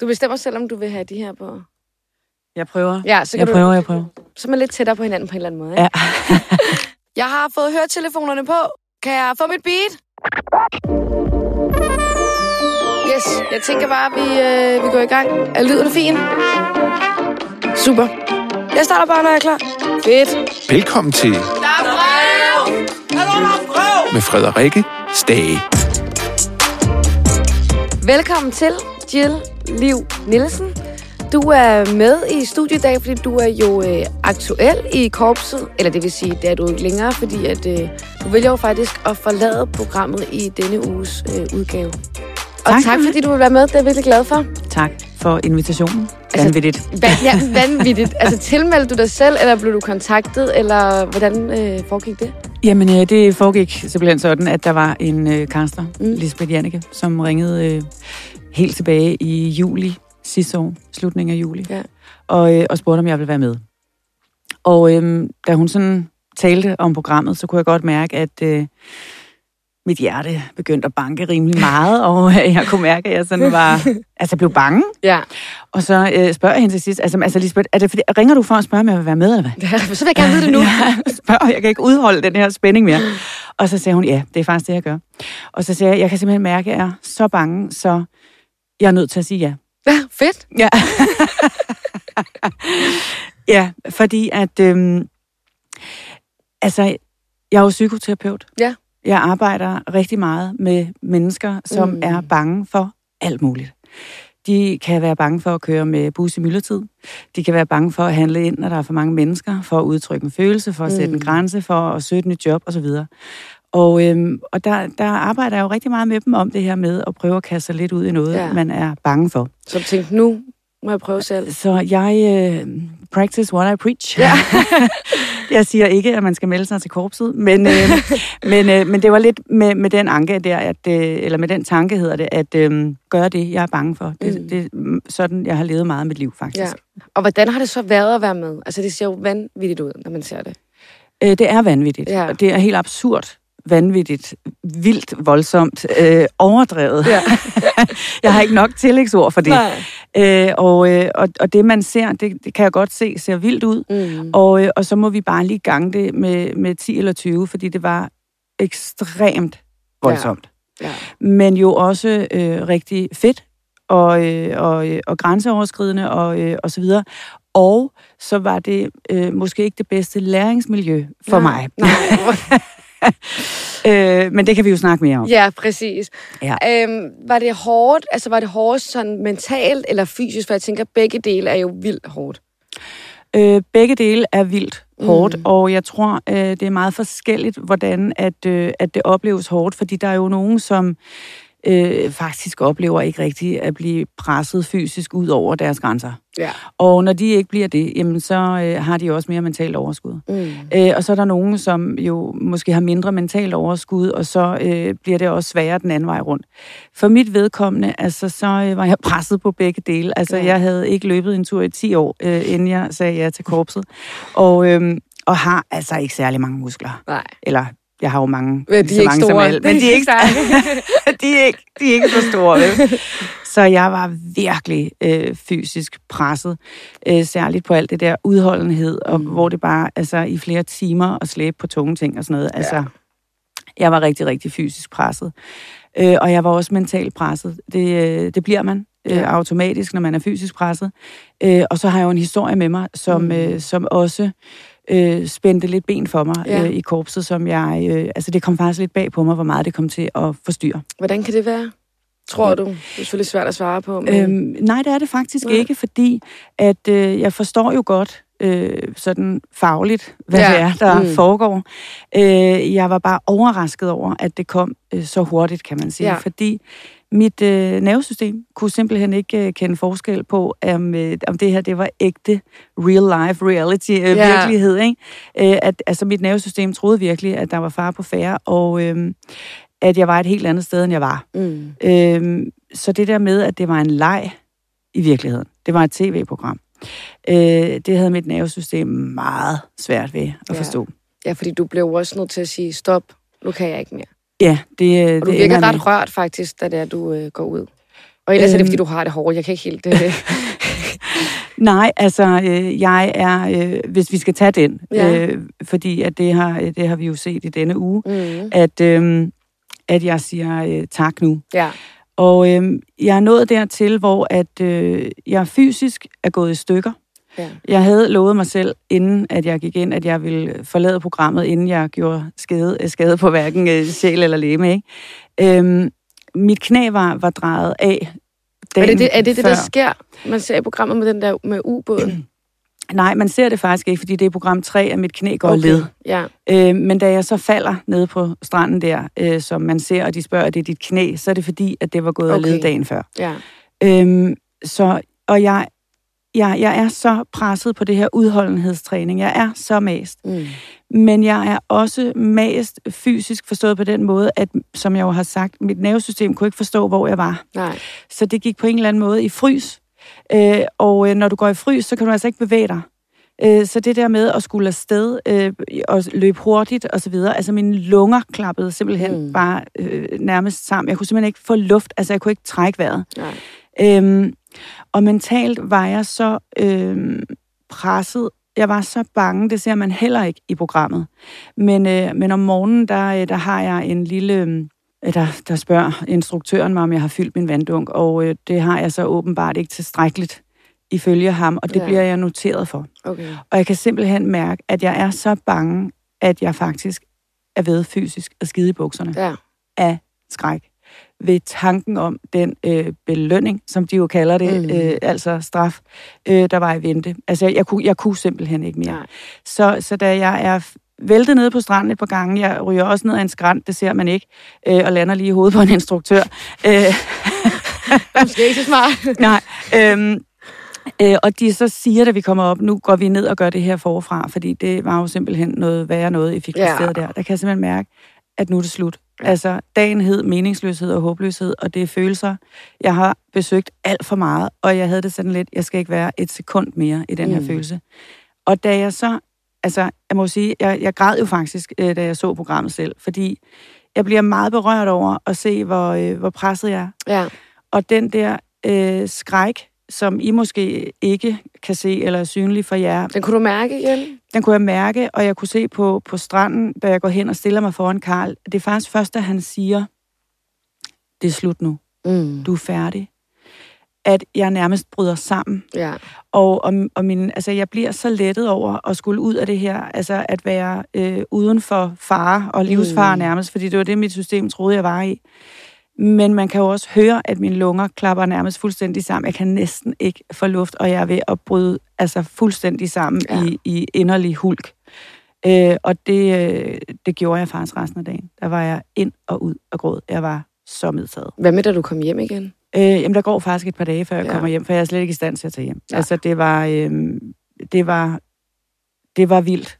Du bestemmer selv, om du vil have de her på. Jeg prøver. Ja, så kan Jeg du, prøver, jeg prøver. Så er man lidt tættere på hinanden på en eller anden måde. Ikke? Ja. Jeg har fået høretelefonerne på. Kan jeg få mit beat? Yes, jeg tænker bare, at vi, øh, vi går i gang. Er lyden fin? Super. Jeg starter bare, når jeg er klar. Fedt. Velkommen til Der er brev! med Frederikke Stage. Velkommen til Jill Liv Nielsen. Du er med i studiet i dag, fordi du er jo øh, aktuel i korpset. Eller det vil sige, det er du ikke længere, fordi at, øh, du vælger jo faktisk at forlade programmet i denne uges øh, udgave. Og tak, Tak fordi du vil være med. Det er jeg virkelig glad for. Tak for invitationen. Altså- Vanvittigt. Van, ja, vanvittigt. Altså, tilmeldte du dig selv, eller blev du kontaktet, eller hvordan øh, foregik det? Jamen, øh, det foregik simpelthen sådan, at der var en øh, kaster, Mm. mm. Lisbeth Janneke, som ringede øh, helt tilbage i juli sidste år, slutningen af juli, Ja. og, øh, og spurgte, om jeg ville være med. Og øh, da hun sådan talte om programmet, så kunne jeg godt mærke, at øh, mit hjerte begyndte at banke rimelig meget, og jeg kunne mærke, at jeg sådan var, altså blev bange. Ja. Og så øh, spørger jeg hende til sidst, altså, altså Lisbeth, er det fordi, ringer du for at spørge, om jeg vil være med, eller hvad? Så vil jeg gerne vide det nu. Jeg spørger, jeg kan ikke udholde den her spænding mere. Og så siger hun, ja, det er faktisk det, jeg gør. Og så siger jeg, jeg kan simpelthen mærke, at jeg er så bange, så jeg er nødt til at sige ja. Ja, fedt. Ja, ja fordi at, øhm, altså, jeg er jo psykoterapeut. Ja. Jeg arbejder rigtig meget med mennesker, som Mm. mm. er bange for alt muligt. De kan være bange for at køre med bus i myldretid. De kan være bange for at handle ind, når der er for mange mennesker, for at udtrykke en følelse, for at sætte Mm. en grænse, for at søge et nyt job osv. Og, øhm, og der, der arbejder jeg jo rigtig meget med dem om det her med at prøve at kaste sig lidt ud i noget, Ja. man er bange for. Så tænkte nu må jeg prøve selv. Så jeg øh, practice what I preach. Ja. jeg siger ikke, at man skal melde sig til korpset, men, øh, men, øh, men det var lidt med, med den anke der, at, øh, eller med den tanke hedder det, at øh, gøre det, jeg er bange for. Det, Mm. det sådan, jeg har levet meget af mit liv, faktisk. Ja. Og hvordan har det så været at være med? Altså, det ser jo vanvittigt ud, når man ser det. Øh, det er vanvittigt. Ja. Det er helt absurd vanvittigt, vildt, voldsomt, øh, overdrevet. Ja. jeg har ikke nok tillægsord for det. Øh, og, øh, og, og det, man ser, det, det kan jeg godt se, ser vildt ud. Mm. Og, øh, og så må vi bare lige gange det med, med 10 eller 20, fordi det var ekstremt voldsomt. Ja. Men jo også øh, rigtig fedt og, øh, og, øh, og grænseoverskridende og, øh, og så videre. Og så var det øh, måske ikke det bedste læringsmiljø for Nej. mig. Nej. øh, men det kan vi jo snakke mere om. ja, præcis. Ja. Øhm, var det hårdt? Altså, var det hårdt sådan mentalt eller fysisk? For jeg tænker, begge dele er jo vildt hårdt. Øh, begge dele er vildt hårdt, Mm. og jeg tror, øh, det er meget forskelligt, hvordan at, øh, at det opleves hårdt, fordi der er jo nogen, som øh, faktisk oplever ikke rigtigt at blive presset fysisk ud over deres grænser. Ja. Og når de ikke bliver det, jamen så øh, har de også mere mentalt overskud. Mm. Øh, og så er der nogen, som jo måske har mindre mentalt overskud, og så øh, bliver det også sværere den anden vej rundt. For mit vedkommende, altså, så øh, var jeg presset på begge dele. Altså, Ja. jeg havde ikke løbet en tur i 10 år, øh, inden jeg sagde ja til korpset. Og, øh, og har altså ikke særlig mange muskler. Nej. Eller, jeg har jo mange, Men de er så ikke mange som store. alle, men de er ikke, de er ikke, de er ikke så store, vel? Så jeg var virkelig øh, fysisk presset, øh, særligt på alt det der udholdenhed, og Mm. hvor det bare, altså i flere timer at slæbe på tunge ting og sådan noget. Altså, Ja. jeg var rigtig, rigtig fysisk presset. Øh, og jeg var også mentalt presset. Det, øh, det bliver man øh, Ja. automatisk, når man er fysisk presset. Øh, og så har jeg jo en historie med mig, som, mm. øh, som også øh, spændte lidt ben for mig Ja. øh, i korpset, som jeg, øh, altså det kom faktisk lidt bag på mig, hvor meget det kom til at forstyrre. Hvordan kan det være? Tror du? Det er selvfølgelig svært at svare på. Men... Øhm, nej, det er det faktisk Nej. ikke, fordi at øh, jeg forstår jo godt øh, sådan fagligt, hvad Ja, det er, der mm. foregår. Øh, jeg var bare overrasket over, at det kom øh, så hurtigt, kan man sige. Ja. Fordi mit øh, nervesystem kunne simpelthen ikke øh, kende forskel på, om, øh, om det her det var ægte, real life, reality, øh, ja. virkelighed. Ikke? Øh, at, altså mit nervesystem troede virkelig, at der var far på færre, og øh, at jeg var et helt andet sted, end jeg var. Mm. Øhm, så det der med, at det var en leg i virkeligheden, det var et tv-program, øh, det havde mit nervesystem meget svært ved at Ja. forstå. Ja, fordi du blev også nødt til at sige, stop, nu kan jeg ikke mere. Ja, det, Og du det virker ret med- rørt faktisk, da det er, du øh, går ud. Og ellers øhm, er det, fordi Øhm. du har det hårdt. Jeg kan ikke helt... Øh, Nej, altså, øh, jeg er, øh, hvis vi skal tage den, Ja. øh, fordi at det har, det har vi jo set i denne uge, mm, at, øh, at jeg siger øh, tak nu. ja. Og øh, jeg er nået dertil, hvor at øh, jeg fysisk er gået i stykker. Ja. Jeg havde lovet mig selv, inden at jeg gik ind, at jeg ville forlade programmet, inden jeg gjorde skade, øh, skade på hverken øh, sjæl eller læme. Ikke? Øhm, mit knæ var, var drejet af Er det det, er det, det før. der sker? Man ser i programmet med den der med ubåden. Nej, man ser det faktisk ikke, fordi det er program 3, at mit knæ går okay. led. Ja. Øh, men da jeg så falder nede på stranden der, øh, som man ser, og de spørger, at det er dit knæ, så er det fordi, at det var gået okay. Okay. af led dagen før. Ja. Øhm, så, og jeg, jeg, jeg er så presset på det her udholdenhedstræning. Jeg er så mast. Mm. Men jeg er også mast fysisk forstået på den måde, at, som jeg jo har sagt, mit nervesystem kunne ikke forstå, hvor jeg var. Nej. Så det gik på en eller anden måde i frys. Øh, og øh, når du går i frys, så kan du altså ikke bevæge dig. Øh, så det der med at skulle afsted øh, og løbe hurtigt og så videre, altså mine lunger klappede simpelthen Mm. mm. bare øh, nærmest sammen. Jeg kunne simpelthen ikke få luft, altså jeg kunne ikke trække vejret. Nej. Øhm, og mentalt var jeg så øhm, presset. Jeg var så bange, det ser man heller ikke i programmet. Men, øh, men om morgenen, der, øh, der har jeg en lille... Øh, der, der spørger instruktøren mig, om jeg har fyldt min vanddunk, og øh, det har jeg så åbenbart ikke tilstrækkeligt ifølge ham, og det ja. bliver jeg noteret for. Okay. Og jeg kan simpelthen mærke, at jeg er så bange, at jeg faktisk er ved fysisk at skide i bukserne Ja. af skræk ved tanken om den øh, belønning, som de jo kalder det, Mm. øh, altså straf, øh, der var i vente. Altså, jeg kunne, jeg kunne simpelthen ikke mere. Nej. Så, så da jeg er væltet nede på stranden et par gange, jeg ryger også ned ad en skrant, det ser man ikke, øh, og lander lige i hovedet på en instruktør. Øh, Måske ikke så smart. nej, øhm, øh, og de så siger, da vi kommer op, nu går vi ned og gør det her forfra, fordi det var jo simpelthen noget værre noget, I fik Ja. der. Der kan jeg simpelthen mærke, at nu er det slut. Altså, dagen hed meningsløshed og håbløshed, og det er følelser. Jeg har besøgt alt for meget, og jeg havde det sådan lidt, jeg skal ikke være et sekund mere i den her Mm. følelse. Og da jeg så, altså, jeg må sige, jeg, jeg græd jo faktisk, øh, da jeg så programmet selv, fordi jeg bliver meget berørt over at se, hvor, øh, hvor presset jeg er. Ja. Og den der øh, skræk, som I måske ikke kan se eller er synlig for jer, Den kunne du mærke igen? den kunne jeg mærke, og jeg kunne se på, på stranden, da jeg går hen og stiller mig foran Karl. Det er faktisk først, da han siger, det er slut nu, Mm. du er færdig. At jeg nærmest bryder sammen. Ja. Og, og, og min, altså, jeg bliver så lettet over at skulle ud af det her, altså at være øh, uden for fare og livsfare Mm. mm. nærmest, fordi det var det, mit system troede, jeg var i. Men man kan jo også høre, at mine lunger klapper nærmest fuldstændig sammen. Jeg kan næsten ikke få luft, og jeg er ved at bryde altså, fuldstændig sammen Ja. i, i inderlig hulk. Øh, og det, øh, det gjorde jeg faktisk resten af dagen. Der var jeg ind og ud og gråd. Jeg var så medtaget. Hvad med, da du kom hjem igen? Øh, jamen, der går faktisk et par dage, før jeg Ja. kommer hjem, for jeg er slet ikke i stand til at tage hjem. Ja. Altså, det var, øh, det var, det var vildt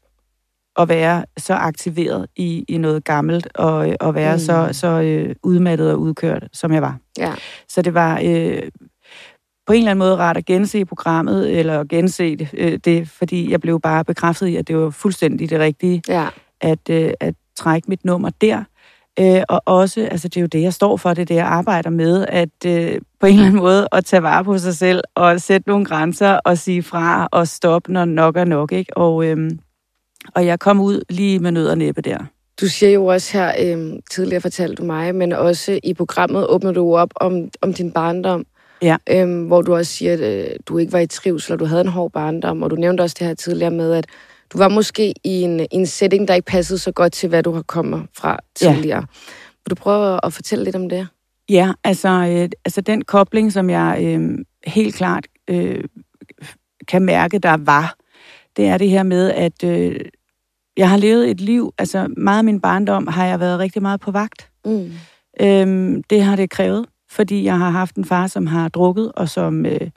at være så aktiveret i, i noget gammelt, og, og være Mm. mm. så, så øh, udmattet og udkørt, som jeg var. Ja. Så det var øh, på en eller anden måde rart at gense programmet, eller gense det, øh, det, fordi jeg blev bare bekræftet i, at det var fuldstændig det rigtige Ja. at, øh, at trække mit nummer der. Øh, og også, altså det er jo det, jeg står for, det er det, jeg arbejder med, at øh, på en eller anden måde at tage vare på sig selv, og sætte nogle grænser, og sige fra, og stoppe, når nok er nok, ikke? Og, øh, og jeg kom ud lige med nød og næppe der. Du siger jo også her, øhm, tidligere fortalte du mig, men også i programmet åbner du op om, om din barndom. Ja. Øhm, hvor du også siger, at øh, du ikke var i trivsel, og du havde en hård barndom. Og du nævnte også det her tidligere med, at du var måske i en, i en setting, der ikke passede så godt til, hvad du har kommet fra Ja. tidligere. Vil du prøve at fortælle lidt om det? Ja, altså, øh, altså den kobling, som jeg øh, helt klart øh, kan mærke, der var, det er det her med, at øh, jeg har levet et liv, altså meget af min barndom har jeg været rigtig meget på vagt. Mm. Øhm, det har det krævet, fordi jeg har haft en far, som har drukket, og som øh,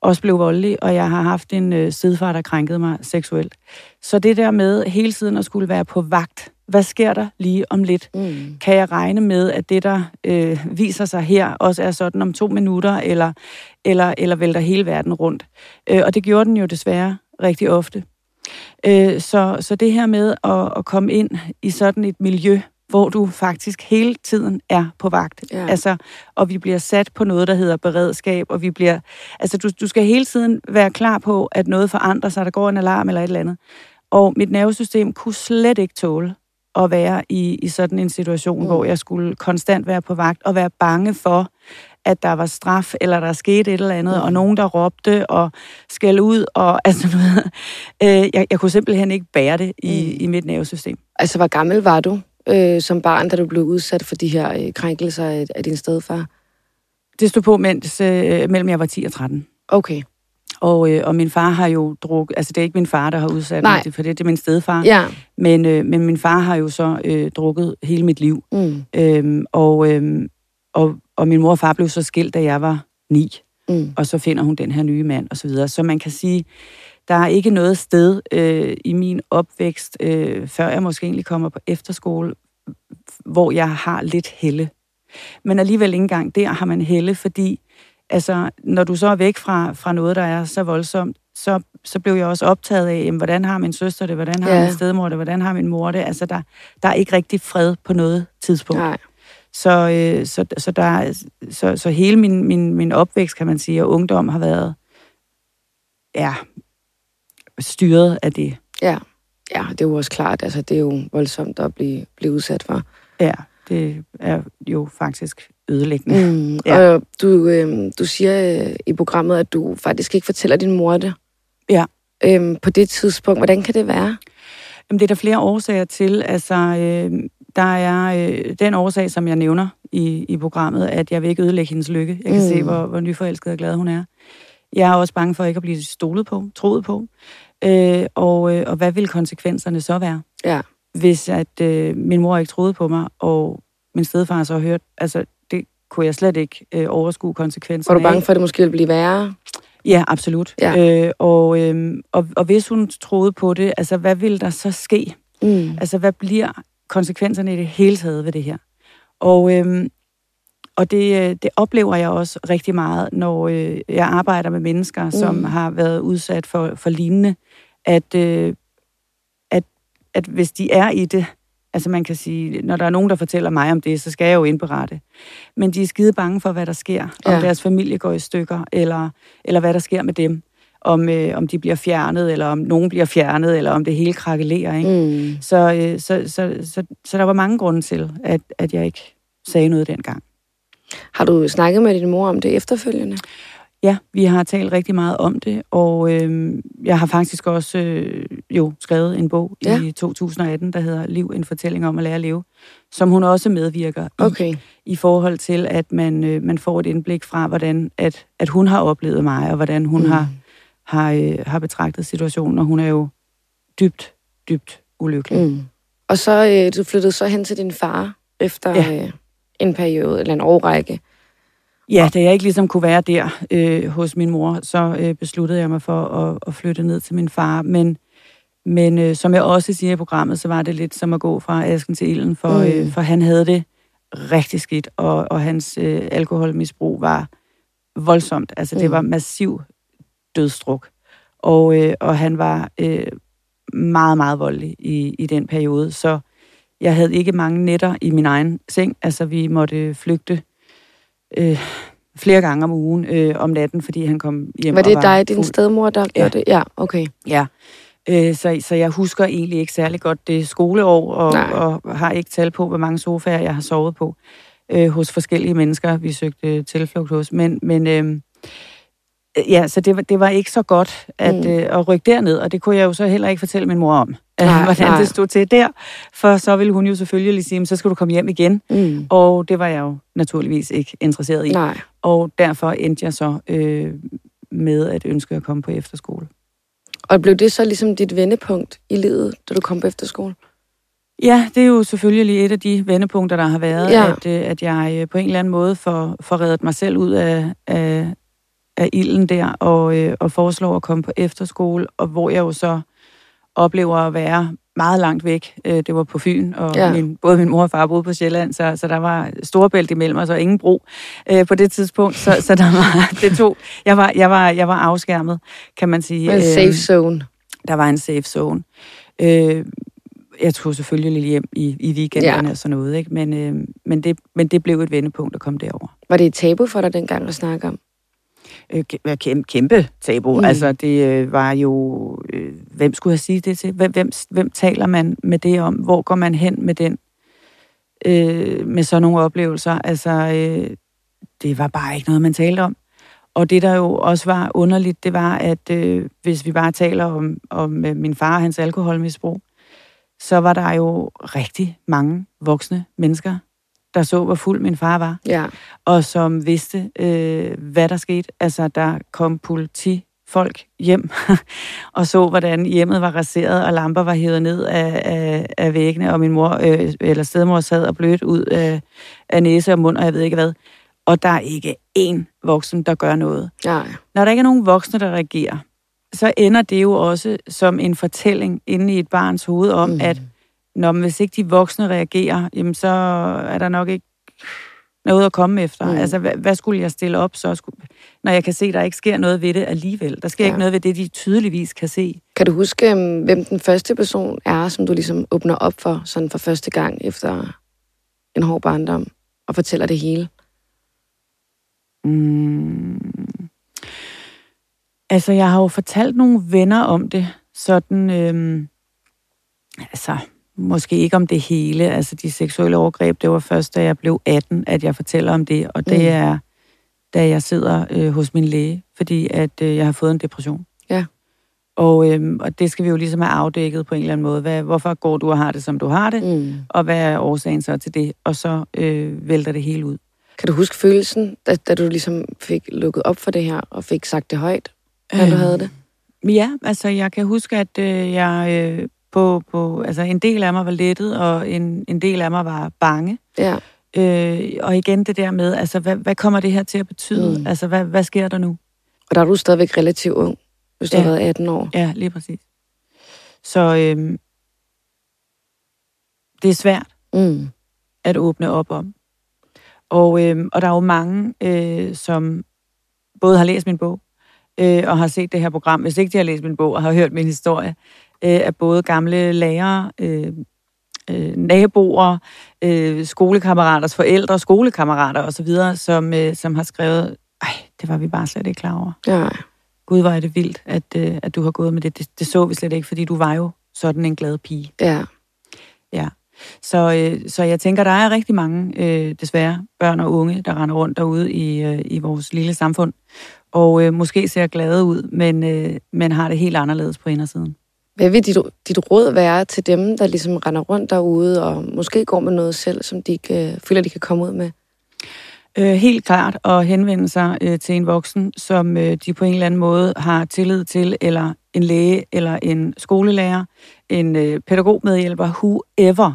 også blev voldelig, og jeg har haft en øh, stedfar, der krænkede mig seksuelt. Så det der med hele tiden at skulle være på vagt, hvad sker der lige om lidt? Mm. Kan jeg regne med, at det, der øh, viser sig her, også er sådan om to minutter, eller, eller, eller vælter hele verden rundt? Øh, og det gjorde den jo desværre rigtig ofte. Øh, så, så det her med at, at komme ind i sådan et miljø, hvor du faktisk hele tiden er på vagt. Ja. Altså, og vi bliver sat på noget, der hedder beredskab, og vi bliver... Altså, du, du skal hele tiden være klar på, at noget forandrer sig, der går en alarm eller et eller andet. Og mit nervesystem kunne slet ikke tåle at være i, i sådan en situation, mm. hvor jeg skulle konstant være på vagt og være bange for, at der var straf, eller der skete et eller andet, mm. og nogen, der råbte og skældte ud, og altså, ved, øh, jeg, jeg kunne simpelthen ikke bære det i, mm. i mit nervesystem. Altså, hvor gammel var du øh, som barn, da du blev udsat for de her øh, krænkelser af, af din stedfar? Det stod på, mens øh, mellem jeg var 10 og 13. Okay. Og, øh, og min far har jo drukket, altså det er ikke min far, der har udsat Nej. mig, for det, det er min stedfar. Ja. Men, øh, men min far har jo så øh, drukket hele mit liv. Mm. Øhm, og, øhm, og, og min mor og far blev så skilt, da jeg var ni. Mm. Og så finder hun den her nye mand, og så videre. Så man kan sige, der er ikke noget sted øh, i min opvækst, øh, før jeg måske egentlig kommer på efterskole, hvor jeg har lidt helle. Men alligevel ikke engang der har man helle, fordi altså, når du så er væk fra, fra noget, der er så voldsomt, så, så blev jeg også optaget af, jamen, hvordan har min søster det, hvordan har Ja. min stedmor det, hvordan har min mor det. Altså, der, der er ikke rigtig fred på noget tidspunkt. Nej. Så, øh, så, så, der, er- så, så hele min, min, min opvækst, kan man sige, og ungdom har været ja, styret af det. Ja. Ja, det er jo også klart. Altså, det er jo voldsomt at blive, blive udsat for. Ja, det er jo faktisk ødelæggende. Mm. Ja. Og du, øh, du siger øh, i programmet, at du faktisk ikke fortæller din mor det. Ja. Øhm, på det tidspunkt. Hvordan kan det være? Jamen, det er der flere årsager til. Altså, øh, der er øh, den årsag, som jeg nævner i, i programmet, at jeg vil ikke ødelægge hendes lykke. Jeg kan Mm. se, hvor, hvor nyforelsket og glad hun er. Jeg er også bange for ikke at blive stolet på, troet på. Øh, og, øh, og hvad vil konsekvenserne så være? Ja. hvis at øh, min mor ikke troede på mig, og min stedfar så hørt, altså det kunne jeg slet ikke øh, overskue Var konsekvenserne du bange af. for, at det måske ville blive værre? Ja, absolut. Ja. Øh, og, øh, og, og hvis hun troede på det, altså hvad vil der så ske? Mm. Altså hvad bliver konsekvenserne i det hele taget ved det her? Og, øh, og det, øh, det oplever jeg også rigtig meget, når øh, jeg arbejder med mennesker, som Mm. har været udsat for, for lignende, at, øh, at, at hvis de er i det, altså man kan sige, når der er nogen, der fortæller mig om det, så skal jeg jo indberette. Men de er skide bange for, hvad der sker, om Ja. deres familie går i stykker, eller, eller hvad der sker med dem. Om, øh, om de bliver fjernet, eller om nogen bliver fjernet, eller om det hele krakelerer. Ikke? Mm. Så, øh, så, så, så, så der var mange grunde til, at, at jeg ikke sagde noget dengang. Har du snakket med din mor om det efterfølgende? Ja, vi har talt rigtig meget om det, og øh, jeg har faktisk også øh, jo skrevet en bog Ja. i 2018, der hedder Liv, en fortælling om at lære at leve, som hun også medvirker i, Okay. i forhold til, at man, øh, man får et indblik fra, hvordan at, at hun har oplevet mig, og hvordan hun mm. har, har, øh, har betragtet situationen, og hun er jo dybt, dybt ulykkelig. Mm. Og så øh, du flyttede så hen til din far efter Ja. øh, en periode eller en årrække. Ja, da jeg ikke ligesom kunne være der øh, hos min mor, så øh, besluttede jeg mig for at, at flytte ned til min far. Men, men øh, som jeg også siger i programmet, så var det lidt som at gå fra asken til ilden, for, Mm. mm. øh, for han havde det rigtig skidt, og, og hans øh, alkoholmisbrug var voldsomt. Altså det Mm. var massiv dødstruk. Og, øh, og han var øh, meget, meget voldelig i, i den periode, så jeg havde ikke mange nætter i min egen seng. Altså vi måtte flygte øh, flere gange om ugen øh, om natten, fordi han kom hjem Var og det var dig, din fuld. stedmor, der Ja. gjorde det? Ja, okay. Ja. Øh, så, så jeg husker egentlig ikke særlig godt det skoleår, og, Nej. og har ikke tal på, hvor mange sofaer jeg har sovet på øh, hos forskellige mennesker, vi søgte tilflugt hos. Men, men øh, ja, så det var, det var ikke så godt at, Mm. øh, at rykke derned, og det kunne jeg jo så heller ikke fortælle min mor om, Nej, hvordan nej. det stod til der. For så ville hun jo selvfølgelig sige, "Men så skal du komme hjem igen. Mm. Og det var jeg jo naturligvis ikke interesseret i. Nej. Og derfor endte jeg så øh, med at ønske at komme på efterskole. Og blev det så ligesom dit vendepunkt i livet, da du kom på efterskole? Ja, det er jo selvfølgelig et af de vendepunkter, der har været, Ja. ja. at, øh, at jeg øh, på en eller anden måde får, får reddet mig selv ud af, af, af ilden der, og, øh, og foreslår at komme på efterskole, og hvor jeg jo så oplever at være meget langt væk. Øh, Det var på Fyn, og Ja. min, både min mor og far boede på Sjælland, så, så der var storebælt imellem os, og ingen bro øh, på det tidspunkt. Så, så der var, det tog, jeg, var, jeg, var, jeg var afskærmet, kan man sige. En Øhm, safe zone. der var en safe zone. Øh, jeg tog selvfølgelig lidt hjem i, i weekenderne Ja. og sådan noget, ikke? Men, øh, men, det, men det blev et vendepunkt at komme derover. Var det et tabu for dig dengang at snakke om? Øh, kæ- kæmpe, kæmpe tabu. Mm. Altså, det øh, var jo... Øh, hvem skulle jeg sige det til? Hvem, hvem, hvem taler man med det om? Hvor går man hen med den? Øh, med sådan nogle oplevelser. Altså, øh, det var bare ikke noget, man talte om. Og det, der jo også var underligt, det var, at øh, hvis vi bare taler om, om øh, min far og hans alkoholmisbrug, så var der jo rigtig mange voksne mennesker, der så, hvor fuld min far var Ja. og som vidste, øh, hvad der skete. Altså, der kom politifolk hjem og så, hvordan hjemmet var raseret, og lamper var hævet ned af, af, af væggene, og min mor, øh, eller stedmor sad og blødt ud af, af næse og mund, og jeg ved ikke hvad. Og der er ikke én voksen, der gør noget. Nej. Når der ikke er nogen voksne, der reagerer, så ender det jo også som en fortælling inde i et barns hoved om, Mm. mm. At når, hvis ikke de voksne reagerer, jamen så er der nok ikke noget at komme efter. Mm. Altså, hvad, hvad skulle jeg stille op, så skulle, når jeg kan se, at der ikke sker noget ved det alligevel? Der sker Ja. ja. ikke noget ved det, de tydeligvis kan se. Kan du huske, øhm, hvem den første person er, som du ligesom åbner op for, sådan for første gang efter en hård barndom, og fortæller det hele? Mm. Altså, jeg har jo fortalt nogle venner om det, sådan, øhm, altså, måske ikke om det hele, altså de seksuelle overgreb, det var først, da jeg blev 18, at jeg fortæller om det, og det Mm. er, da jeg sidder øh, hos min læge, fordi at øh, jeg har fået en depression. Ja. Og, øhm, og det skal vi jo ligesom have afdækket på en eller anden måde. Hvad, hvorfor går du og har det, som du har det, Mm. og hvad er årsagen så til det? Og så øh, vælter det hele ud. Kan du huske følelsen, da, da du ligesom fik lukket op for det her, og fik sagt det højt, når du havde det? Ja, altså jeg kan huske, at øh, jeg øh, på, på, altså en del af mig var lettet, og en, en del af mig var bange. Ja. Øh, og igen det der med, altså hvad, hvad kommer det her til at betyde? Mm. Altså hvad, hvad sker der nu? Og der er du stadigvæk relativt ung, hvis du Ja. har været 18 år. Ja, lige præcis. Så øh, det er svært Mm. at åbne op om. Og, øh, og der er jo mange, øh, som både har læst min bog, øh, og har set det her program, hvis ikke de har læst min bog og har hørt min historie, øh, af både gamle lærere, øh, øh, naboer, øh, skolekammeraters forældre, skolekammerater osv., som, øh, som har skrevet, ej, det var vi bare slet ikke klar over. Ja. Gud, hvor er det vildt, at, øh, at du har gået med det. det. Det så vi slet ikke, fordi du var jo sådan en glad pige. Ja. Ja. Så, øh, så jeg tænker, der er rigtig mange, øh, desværre, børn og unge, der render rundt derude i, øh, i vores lille samfund, og øh, måske ser glade ud, men, øh, men har det helt anderledes på indersiden. Hvad vil dit, dit råd være til dem, der ligesom render rundt derude, og måske går med noget selv, som de ikke, føler, de kan komme ud med? Øh, helt klart at henvende sig øh, til en voksen, som øh, de på en eller anden måde har tillid til, eller en læge, eller en skolelærer, en øh, pædagogmedhjælper, whoever.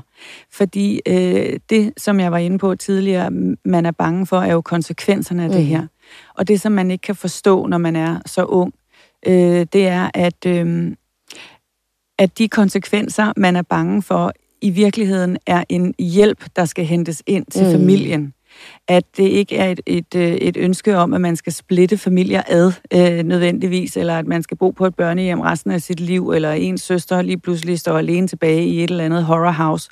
Fordi øh, det, som jeg var inde på tidligere, man er bange for, er jo konsekvenserne af mm. det her. Og det, som man ikke kan forstå, når man er så ung, øh, det er, at, øh, at de konsekvenser, man er bange for, i virkeligheden er en hjælp, der skal hentes ind til Mm. familien at det ikke er et, et, øh, et ønske om, at man skal splitte familier ad øh, nødvendigvis, eller at man skal bo på et børnehjem resten af sit liv, eller ens søster lige pludselig står alene tilbage i et eller andet horror house.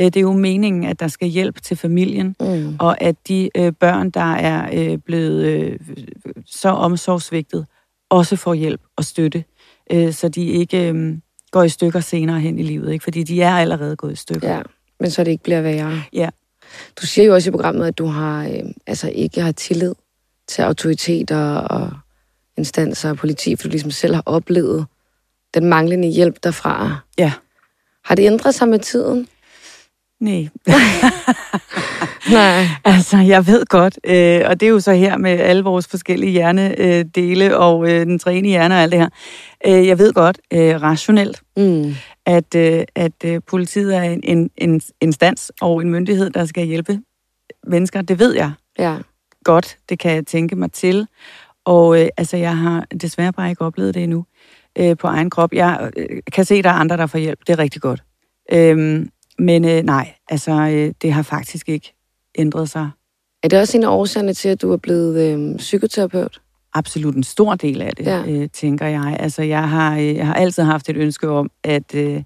Øh, det er jo meningen, at der skal hjælp til familien, Mm. og at de øh, børn, der er øh, blevet øh, så omsorgsvigtet, også får hjælp og støtte, øh, så de ikke øh, går i stykker senere hen i livet, ikke? fordi de er allerede gået i stykker. Ja, men så det ikke bliver værre. Ja. Du siger jo også i programmet, at du har, øh, altså ikke har tillid til autoriteter og instanser og politi, for du ligesom selv har oplevet den manglende hjælp derfra. Ja. Har det ændret sig med tiden? Nej. Nej. Altså, jeg ved godt, øh, og det er jo så her med alle vores forskellige hjernedele og øh, den træne hjerne og alt det her. Øh, jeg ved godt, øh, rationelt, Mm. at, øh, at øh, politiet er en, en, en instans og en myndighed, der skal hjælpe mennesker. Det ved jeg Ja. godt, det kan jeg tænke mig til. Og øh, altså, jeg har desværre bare ikke oplevet det endnu øh, på egen krop. Jeg øh, kan se, at der er andre, der får hjælp. Det er rigtig godt. Øhm, men øh, nej, altså, øh, det har faktisk ikke ændret sig Er det også en af årsagerne til, at du er blevet øh, psykoterapeut? absolut en stor del af det, Ja. øh, tænker jeg. Altså, jeg har, øh, jeg har altid haft et ønske om, at, øh,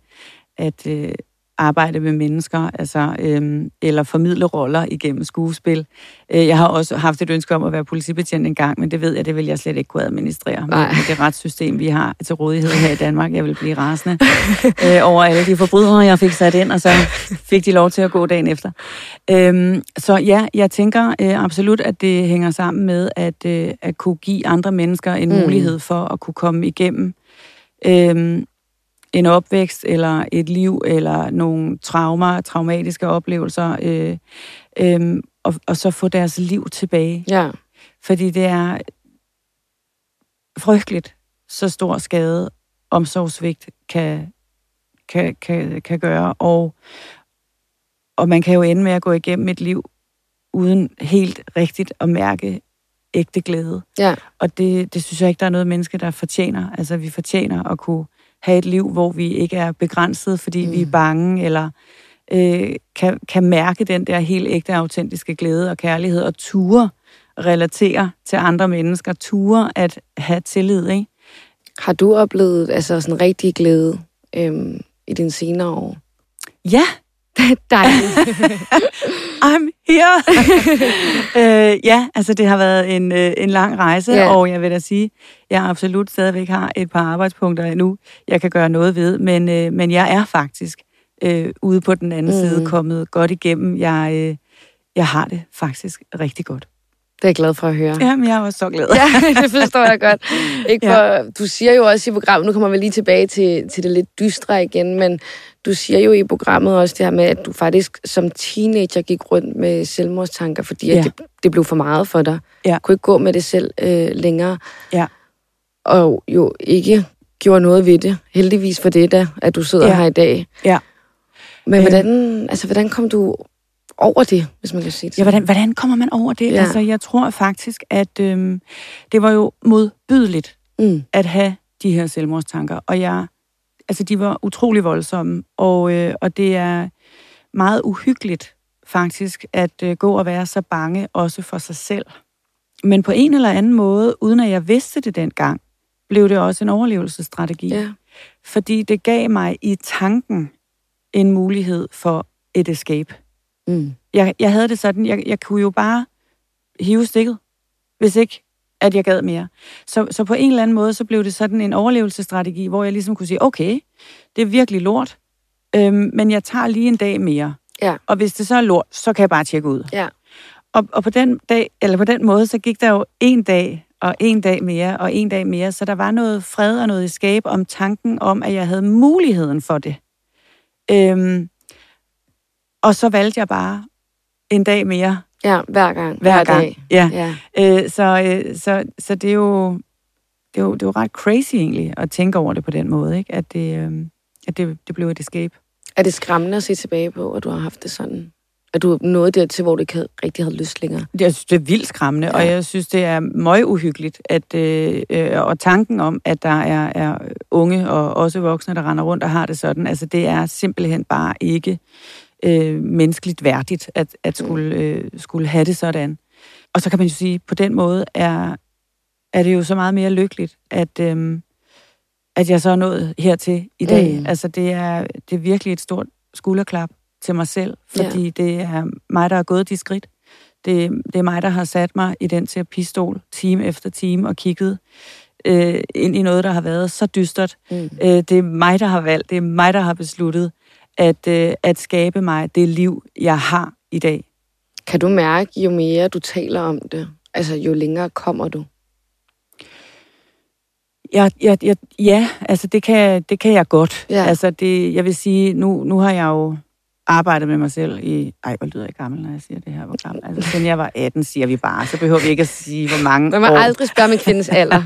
at, øh, arbejde med mennesker, altså, øhm, eller formidle roller igennem skuespil. Øh, jeg har også haft et ønske om at være politibetjent en gang, men det ved jeg, det vil jeg slet ikke kunne administrere med, Nej. med det retssystem, vi har til rådighed her i Danmark. Jeg vil blive rasende øh, over alle de forbrydere, jeg fik sat ind, og så fik de lov til at gå dagen efter. Øhm, så ja, jeg tænker øh, absolut, at det hænger sammen med at, øh, at kunne give andre mennesker en mm. mulighed for at kunne komme igennem øhm, en opvækst, eller et liv, eller nogle traumer, traumatiske oplevelser, øh, øh, og, og så få deres liv tilbage. Ja. Fordi det er frygteligt, så stor skade omsorgsvigt kan, kan, kan, kan gøre, og, og man kan jo ende med at gå igennem et liv uden helt rigtigt at mærke ægte glæde. Ja. Og det, det synes jeg ikke, der er noget menneske, der fortjener. Altså, vi fortjener at kunne have et liv, hvor vi ikke er begrænset, fordi mm. vi er bange, eller øh, kan, kan mærke den der helt ægte, autentiske glæde og kærlighed, og ture relatere til andre mennesker, ture at have tillid, ikke? Har du oplevet altså, sådan rigtig glæde øhm, i dine senere år? Ja, Dejligt. I'm here! øh, ja, altså det har været en, øh, en lang rejse, Ja. og jeg vil da sige, jeg absolut stadigvæk har et par arbejdspunkter endnu, jeg kan gøre noget ved, men, øh, men jeg er faktisk øh, ude på den anden mm. side kommet godt igennem. Jeg, øh, jeg har det faktisk rigtig godt. Det er jeg glad for at høre. Jamen, jeg er også så glad. Ja, det forstår jeg godt. Ikke for, ja. Du siger jo også i programmet, nu kommer vi lige tilbage til, til det lidt dystre igen, men du siger jo i programmet også det her med, at du faktisk som teenager gik rundt med selvmordstanker, fordi ja. At det, det blev for meget for dig. Ja. Du kunne ikke gå med det selv øh, længere. Ja. Og jo ikke gjorde noget ved det. Heldigvis for det da, at du sidder ja. Her i dag. Ja. Men Øhm. hvordan, altså, hvordan kom du over det, hvis man kan sige det Ja, hvordan, hvordan kommer man over det? Ja. Altså, jeg tror faktisk, at øhm, det var jo modbydeligt Mm. at have de her selvmordstanker. Og jeg, altså, de var utrolig voldsomme, og, øh, og det er meget uhyggeligt faktisk at øh, gå og være så bange også for sig selv. Men på en eller anden måde, uden at jeg vidste det dengang, blev det også en overlevelsesstrategi. Ja. Fordi det gav mig i tanken en mulighed for et escape. Mm. Jeg, jeg havde det sådan, jeg, jeg kunne jo bare hive stikket, hvis ikke at jeg gad mere. Så, så på en eller anden måde, så blev det sådan en overlevelsesstrategi, hvor jeg ligesom kunne sige, okay, det er virkelig lort, øhm, men jeg tager lige en dag mere. Ja. Og hvis det så er lort, så kan jeg bare tjekke ud. Ja. Og, og på, den dag, eller på den måde, så gik der jo en dag, og en dag mere, og en dag mere, så der var noget fred og noget escape om tanken om, at jeg havde muligheden for det. Øhm, og så valgte jeg bare en dag mere Ja, hver gang. hver gang. dag. Ja. Ja. Øh, så, øh, så, så det er jo det er jo, det er jo ret crazy egentlig at tænke over det på den måde, ikke? At det, øh, at det, det blev et escape. Er det skræmmende at se tilbage på, at du har haft det sådan? At du nåede dertil, hvor du ikke havde, rigtig havde lyst længere? Det, jeg synes, det er vildt skræmmende, ja. og jeg synes, det er møg uhyggeligt, at, øh, øh, og tanken om, at der er, er unge og også voksne, der render rundt og har det sådan, altså det er simpelthen bare ikke øh, menneskeligt værdigt, at, at skulle, øh, skulle have det sådan. Og så kan man jo sige, på den måde er, er det jo så meget mere lykkeligt, at, øh, at jeg så er nået hertil i dag. Mm. Mm. Altså det er, det er virkelig et stort skulderklap til mig selv, fordi ja. det er mig, der har gået de skridt. Det, det er mig, der har sat mig i den terapistol time efter time og kigget øh, ind i noget, der har været så dystert. Mm. Øh, det er mig, der har valgt, det er mig, der har besluttet at, øh, at skabe mig det liv, jeg har i dag. Kan du mærke, jo mere du taler om det, altså jo længere kommer du? Jeg, jeg, jeg, ja, altså det kan, det kan jeg godt. Ja. Altså det, jeg vil sige, nu, nu har jeg jo arbejdet med mig selv i... Ej, hvor lyder jeg gammel, når jeg siger det her. Hvor gammel. Altså, siden jeg var 18, siger vi bare. Så behøver vi ikke at sige, hvor mange Man må år. aldrig spørge om en kvindes alder.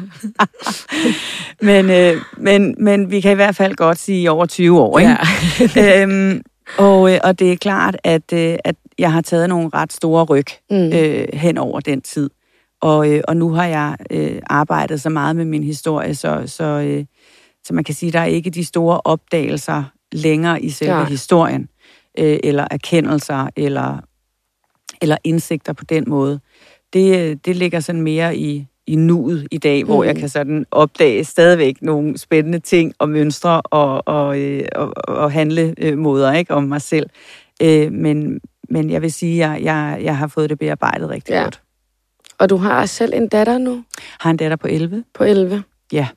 Men, øh, men, men vi kan i hvert fald godt sige over 20 år, ikke? Ja. øhm, og, øh, og det er klart, at, øh, at jeg har taget nogle ret store ryg Mm. øh, hen over den tid. Og, øh, og nu har jeg øh, arbejdet så meget med min historie, så, så, øh, så man kan sige, at der er ikke de store opdagelser længere i selve Ja. ja. historien, øh, eller erkendelser, eller, eller indsigter på den måde. Det, øh, det ligger sådan mere i, i nuet i dag, mm. hvor jeg Mm. kan sådan opdage stadigvæk nogle spændende ting og mønstre og, og, øh, og, og handlemåder ikke, om mig selv. Øh, men, men jeg vil sige, at jeg, jeg, jeg har fået det bearbejdet rigtig ja. godt. Og du har selv en datter nu Har en datter på 11. på 11. Ja.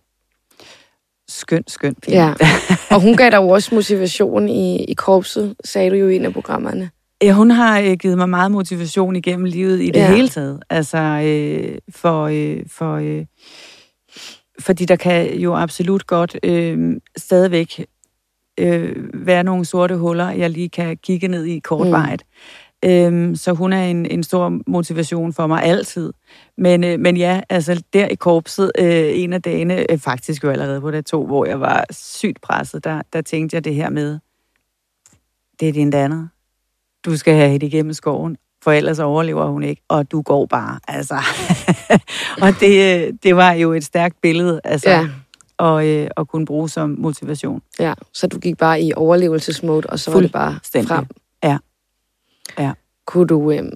Skøn, skøn. pige. Ja. Og hun gav dig jo også motivation i, i korpset, sagde du jo i en af programmerne. Ja, hun har øh, givet mig meget motivation igennem livet i det Ja. hele taget. Altså, øh, for, øh, for, øh, fordi der kan jo absolut godt øh, stadigvæk øh, være nogle sorte huller, jeg lige kan kigge ned i kortvejet. Mm. Øhm, så hun er en, en stor motivation for mig altid. Men, øh, men ja, altså der i korpset, øh, en af dagene, øh, faktisk jo allerede på det to, hvor jeg var sygt presset, der, der tænkte jeg det her med, det er din datter. Du skal have hende igennem skoven, for ellers overlever hun ikke, og du går bare. Altså. og det, øh, det var jo et stærkt billede, altså, Ja. og, øh, at kunne bruge som motivation. Ja, så du gik bare i overlevelsesmode, og så var det bare frem. Ja. Ja. Kunne du øhm,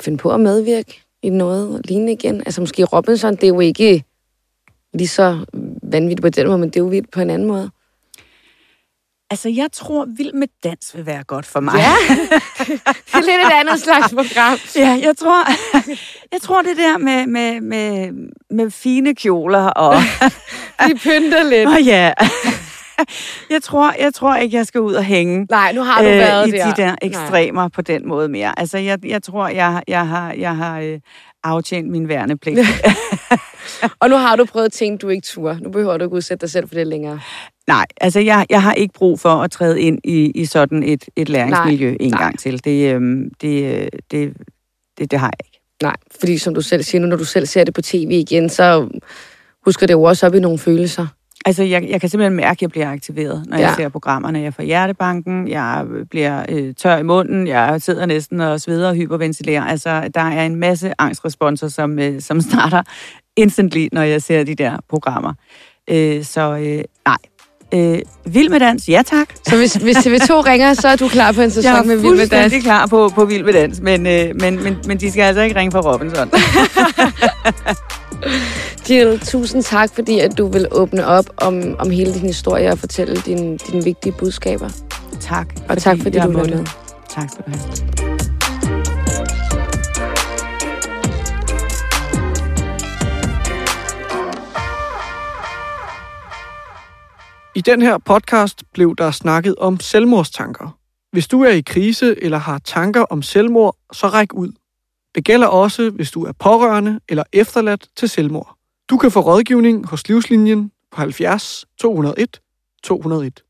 finde på at medvirke i noget lignende igen? Altså måske Robinson, det er jo ikke lige så vanvittigt på den måde, men det er jo vildt på en anden måde. Altså, jeg tror, Vild med Dans vil være godt for mig. Ja, det er lidt et andet slags program. Ja, jeg tror, jeg tror det der med, med, med, med fine kjoler og... Vi pynter lidt. Åh ja. Jeg tror, jeg tror ikke, jeg skal ud og hænge Nej, nu har du været Øh, i der. de der ekstremer Nej. på den måde mere. Altså, jeg, jeg tror, jeg, jeg har, jeg har øh, aftjent min værnepligt. Og nu har du prøvet ting, du ikke turde. Nu behøver du ikke udsætte dig selv for det længere. Nej, altså jeg, jeg har ikke brug for at træde ind i, i sådan et, et læringsmiljø Nej, en nej. gang til. Det, øhm, det, øh, det, det, det har jeg ikke. Nej, fordi som du selv siger, nu når du selv ser det på tv igen, så husker det jo også op i nogle følelser. Altså, jeg, jeg kan simpelthen mærke, at jeg bliver aktiveret, når ja. Jeg ser programmerne. Jeg får hjertebanken, jeg bliver øh, tør i munden, jeg sidder næsten og sveder og hyperventilerer. Altså, der er en masse angstresponser, som, øh, som starter instantly, når jeg ser de der programmer. Øh, så øh, nej. Øh, Vild med dans, ja tak. Så hvis, hvis TV2 ringer, så er du klar på en sæson Jeg er med Vild med Dans. fuldstændig klar på, på Vild med dans, men, øh, men, men, men de skal altså ikke ringe for Robinson. Jill, tusind tak, fordi at du vil åbne op om, om hele din historie og fortælle dine, dine vigtige budskaber. tak. Og tak, fordi jeg du måtte. med. Tak skal du have. I den her podcast blev der snakket om selvmordstanker. Hvis du er i krise eller har tanker om selvmord, så ræk ud. Det gælder også, hvis du er pårørende eller efterladt til selvmord. Du kan få rådgivning hos Livslinjen på 70 201 201.